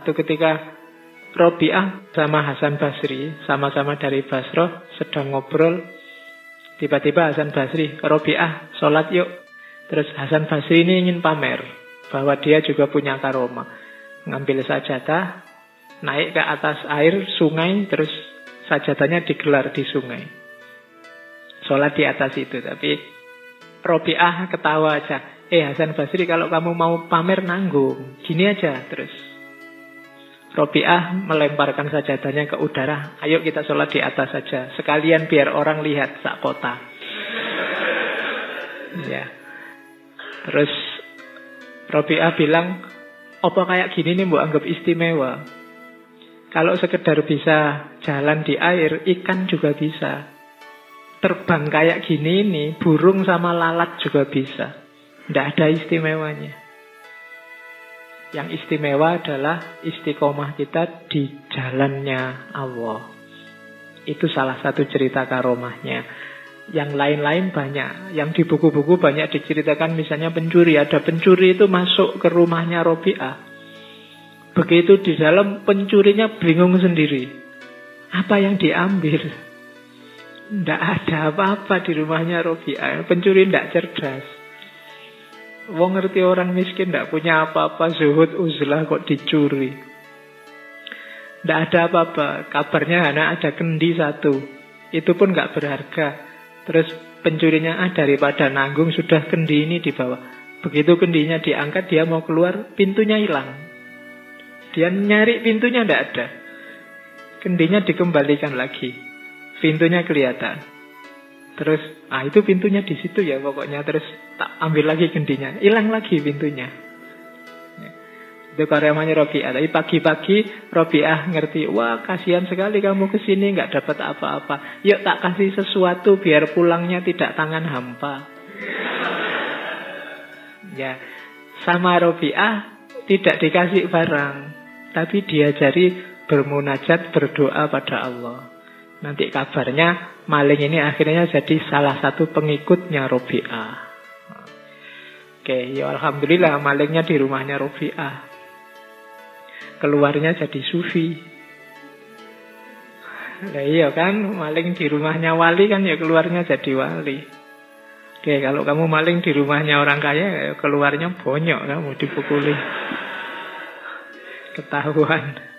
Suatu ketika Robiah sama Hasan Basri, sama-sama dari Basroh, sedang ngobrol. Tiba-tiba Hasan Basri, Robiah, sholat yuk. Terus Hasan Basri ini ingin pamer bahwa dia juga punya karoma. Ngambil sajadah, naik ke atas air sungai, terus sajadahnya digelar di sungai. Sholat di atas itu, tapi Robiah ketawa aja. Eh Hasan Basri kalau kamu mau pamer nanggung, gini aja terus. Robiah melemparkan sajadahnya ke udara. Ayo kita sholat di atas saja. Sekalian biar orang lihat sak kota. Ya. Terus Robiah bilang, apa kayak gini nih mbok anggap istimewa. Kalau sekedar bisa jalan di air, ikan juga bisa. Terbang kayak gini nih, burung sama lalat juga bisa. Tidak ada istimewanya. Yang istimewa adalah istiqomah kita di jalannya Allah. Itu salah satu cerita karomahnya. Yang lain-lain banyak. Yang di buku-buku banyak diceritakan misalnya pencuri. Ada pencuri itu masuk ke rumahnya Robi'ah. Begitu di dalam pencurinya bingung sendiri. Apa yang diambil? Tidak ada apa-apa di rumahnya Robi'ah. Pencuri tidak cerdas. Wong ngerti orang miskin tidak punya apa-apa zuhud uzlah kok dicuri. Tidak ada apa-apa. Kabarnya hanya ada kendi satu. Itu pun nggak berharga. Terus pencurinya ah daripada nanggung sudah kendi ini dibawa. Begitu kendinya diangkat dia mau keluar pintunya hilang. Dia nyari pintunya tidak ada. Kendinya dikembalikan lagi. Pintunya kelihatan. Terus, ah itu pintunya di situ ya pokoknya. Terus tak ambil lagi kendinya. Hilang lagi pintunya. Itu karyawannya Robi'ah. Tapi pagi-pagi Robi'ah ngerti, wah kasihan sekali kamu ke sini nggak dapat apa-apa. Yuk tak kasih sesuatu biar pulangnya tidak tangan hampa. Ya, sama Robi'ah tidak dikasih barang. Tapi diajari bermunajat, berdoa pada Allah. Nanti kabarnya maling ini akhirnya jadi salah satu pengikutnya Robi'ah. Oke, ya Alhamdulillah malingnya di rumahnya Robi'ah. Keluarnya jadi sufi. Nah, iya kan, maling di rumahnya wali kan ya keluarnya jadi wali. Oke, kalau kamu maling di rumahnya orang kaya, ya keluarnya bonyok kamu dipukuli ketahuan.